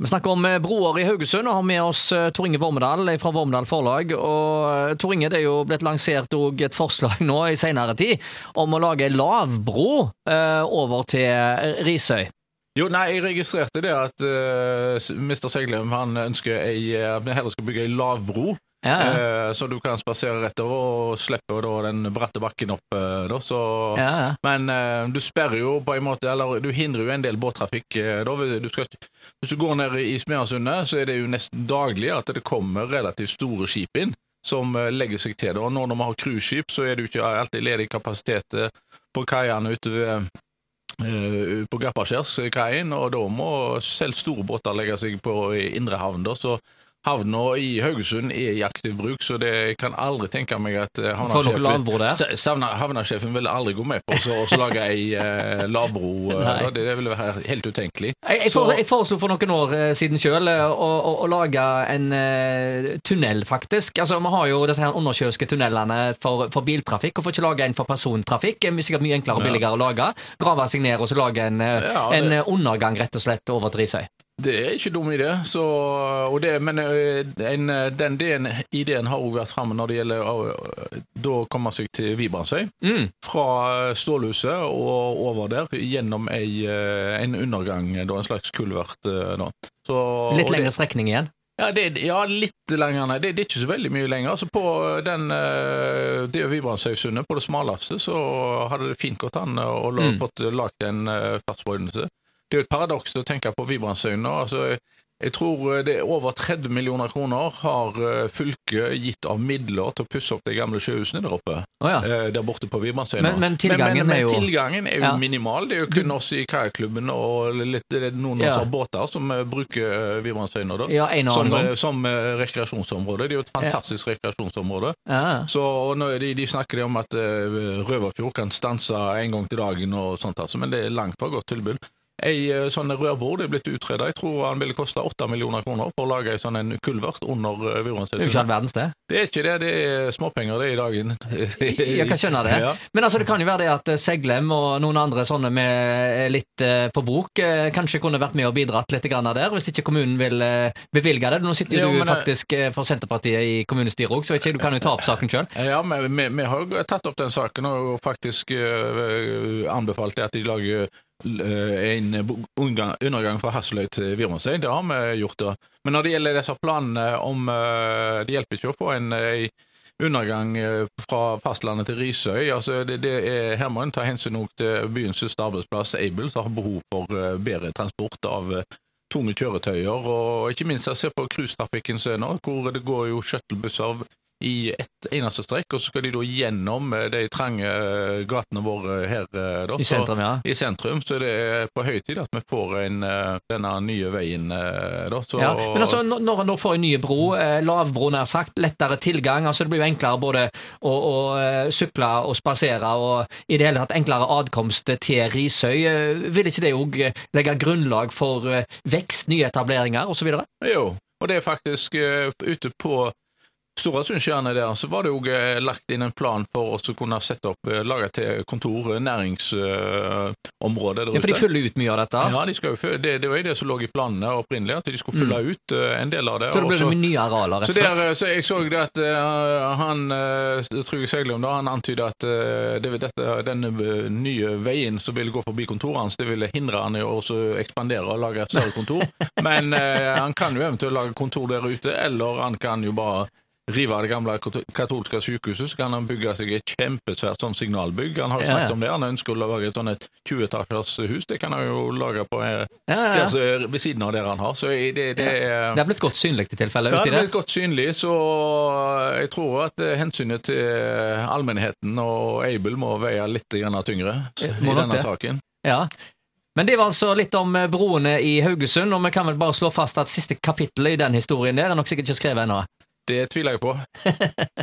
Vi snakker om eh, broer i Haugesund og har med oss eh, Tor Inge Vormedal fra Vormedal Forlag. Og eh, Tor Inge, det er jo blitt lansert et forslag nå i senere tid om å lage lavbro over til Risøy. Jo, nei, jeg registrerte det at uh, Mr. Seglem ønsker ei, at vi heller skal bygge ei lavbro ja, ja. Eh, så du kan spasere rett over og slippe da, den bratte bakken opp. Eh, så, ja, men eh, du sperrer jo på en måte, eller du hindrer jo en del båttrafikk. Du skal, hvis du går ned i Smeasundet, så er det jo nesten daglig at det kommer relativt store skip inn som legger seg til. Da. Når vi har cruiseskip, så er det jo ikke alltid ledig kapasitet på kaiene ute ved på Gappaskjærskaien, og da må selv store båter legge seg på indre havn. Da, så Havna i Haugesund er i aktiv bruk, så det jeg kan aldri tenke meg at havnasjefen, havnesjefen havnesjefen vil aldri gå med på å lage ei eh, lavbro. Uh, det, det ville være helt utenkelig. Jeg, jeg, for, jeg foreslo for noen år uh, siden sjøl å, å, å, lage en tunnel, faktisk. Altså, Vi har jo disse her undersjøiske tunnelene for, for, biltrafikk, får ikke lage en for persontrafikk. Det er sikkert mye enklere og billigere å lage. Grave seg ned og så lage en, ja, det... en undergang rett og slett over til Risøy. Det er ikke dum idé. Så, det, men en, den ideen, ideen har òg vært framme når det gjelder å komme seg til Vibrandsøy. Mm. Fra Stålhuset og over der, gjennom ei, en undergang, da, en slags kulvert. Så, litt lengre strekning igjen? Ja, det, ja, litt lenger. Det, det, er ikke så veldig mye lenger. Altså På den, det Vibrandsøysundet, på det smaleste, så hadde det fint gått an å mm. fått lagd en fartsbrøytelse. Det er jo et paradoks å tenke på Vibrandsøyene. Altså, jeg tror eh, det er over 30 millioner kroner har eh, fylket gitt av midler til å pusse opp de gamle sjøhusene der oppe. Oh, ja. Eh, der borte på Vibrandsøyene. Men, men, tilgangen, men, men, er jo... tilgangen er jo ja. minimal. Det er jo kun oss i kajakklubben og litt, noen ja. båter som bruker Vibrandsøyene ja, som, som, rekreasjonsområde. Det er jo et fantastisk rekreasjonsområde. Så de, de snakker om at Røverfjord kan stanse en gang til dagen og sånt, altså, men det er langt fra godt tilbud. Ei eh, sånn rørbord er blitt utreda. Jeg tror han ville kosta åtte millioner kroner for å lage ei sånn en kulvert under uh, Det er jo ikke all verdens, det. Det er ikke det. Det er småpenger det i dagen. jeg kan skjønne det. Ja. Men altså, det kan jo være det at eh, Seglem og noen andre sånne med litt på bok kanskje kunne vært med og bidratt litt der, hvis ikke kommunen vil bevilge det. Nå sitter jo, du faktisk for Senterpartiet i kommunestyret òg, så ikke, du kan jo ta opp saken sjøl. Ja, vi, vi, har jo tatt opp den saken og faktisk anbefalt det at de lager Eh, en undergang fra Hasseløy til Virmansøy, Det har vi gjort. da. Men når det gjelder disse planene om eh, Det hjelper ikke å få en, en undergang eh, fra fastlandet til Risøy. altså det, det er, Her må en ta hensyn til byens største arbeidsplass, Able, som har behov for bedre transport av tunge kjøretøyer. Og ikke minst jeg ser på cruisetrafikken nå, hvor det går jo shuttlebusser i ett eneste strekk, og så skal de da gjennom eh, de trange eh, gatene våre her. Eh, da. I sentrum, ja. I sentrum, så det er på høy tid at vi får en, denne nye veien. Da. Så, ja, men altså, når en da får en ny bro, lavbro nær sagt, lettere tilgang, altså det blir jo enklere både å, å sykle og spasere, og i det hele tatt enklere adkomst til Risøy. Vil ikke det òg legge grunnlag for vekst, nye etableringer osv.? Jo, og det er faktisk ute på Storasundstjernet der, så var det jo eh, lagt inn en plan for å kunne sette opp, eh, lage til kontor, eh, næringsområde der ute. Ja, For de fyller ut mye av dette? Ja, de jo, det, det var jo det som lå i planene opprinnelig, at de skulle fylle mm. ut en del av det. Så det ble det nye arealer, rett og slett? Så, så jeg så det at uh, han uh, Trygve Seglum da, han antyda at uh, det, dette, denne nye veien som ville gå forbi kontoret hans, det ville hindre han i å ekspandere og lage et større kontor. Men han kan jo eventuelt lage kontor der ute, eller han kan jo bare rive av det gamle katolske sykehuset, så kan han bygge seg et kjempesvært sånn signalbygg. Han har jo snakket ja, ja. om det. Han ønsker å lage et sånn 20-etasjers hus. Det kan han jo lage på ja, der, ved siden av der han har. Så det, det, det, det er blitt godt synlig i tilfelle? Det har blitt godt synlig, så jeg tror at eh, hensynet til allmennheten og Abel må veie litt tyngre i denne saken. Ja, men det var altså litt om eh, broene i Haugesund, og vi kan vel bare slå fast at siste kapittel i den historien der er nok sikkert ikke skrevet ennå. Det tviler jeg på.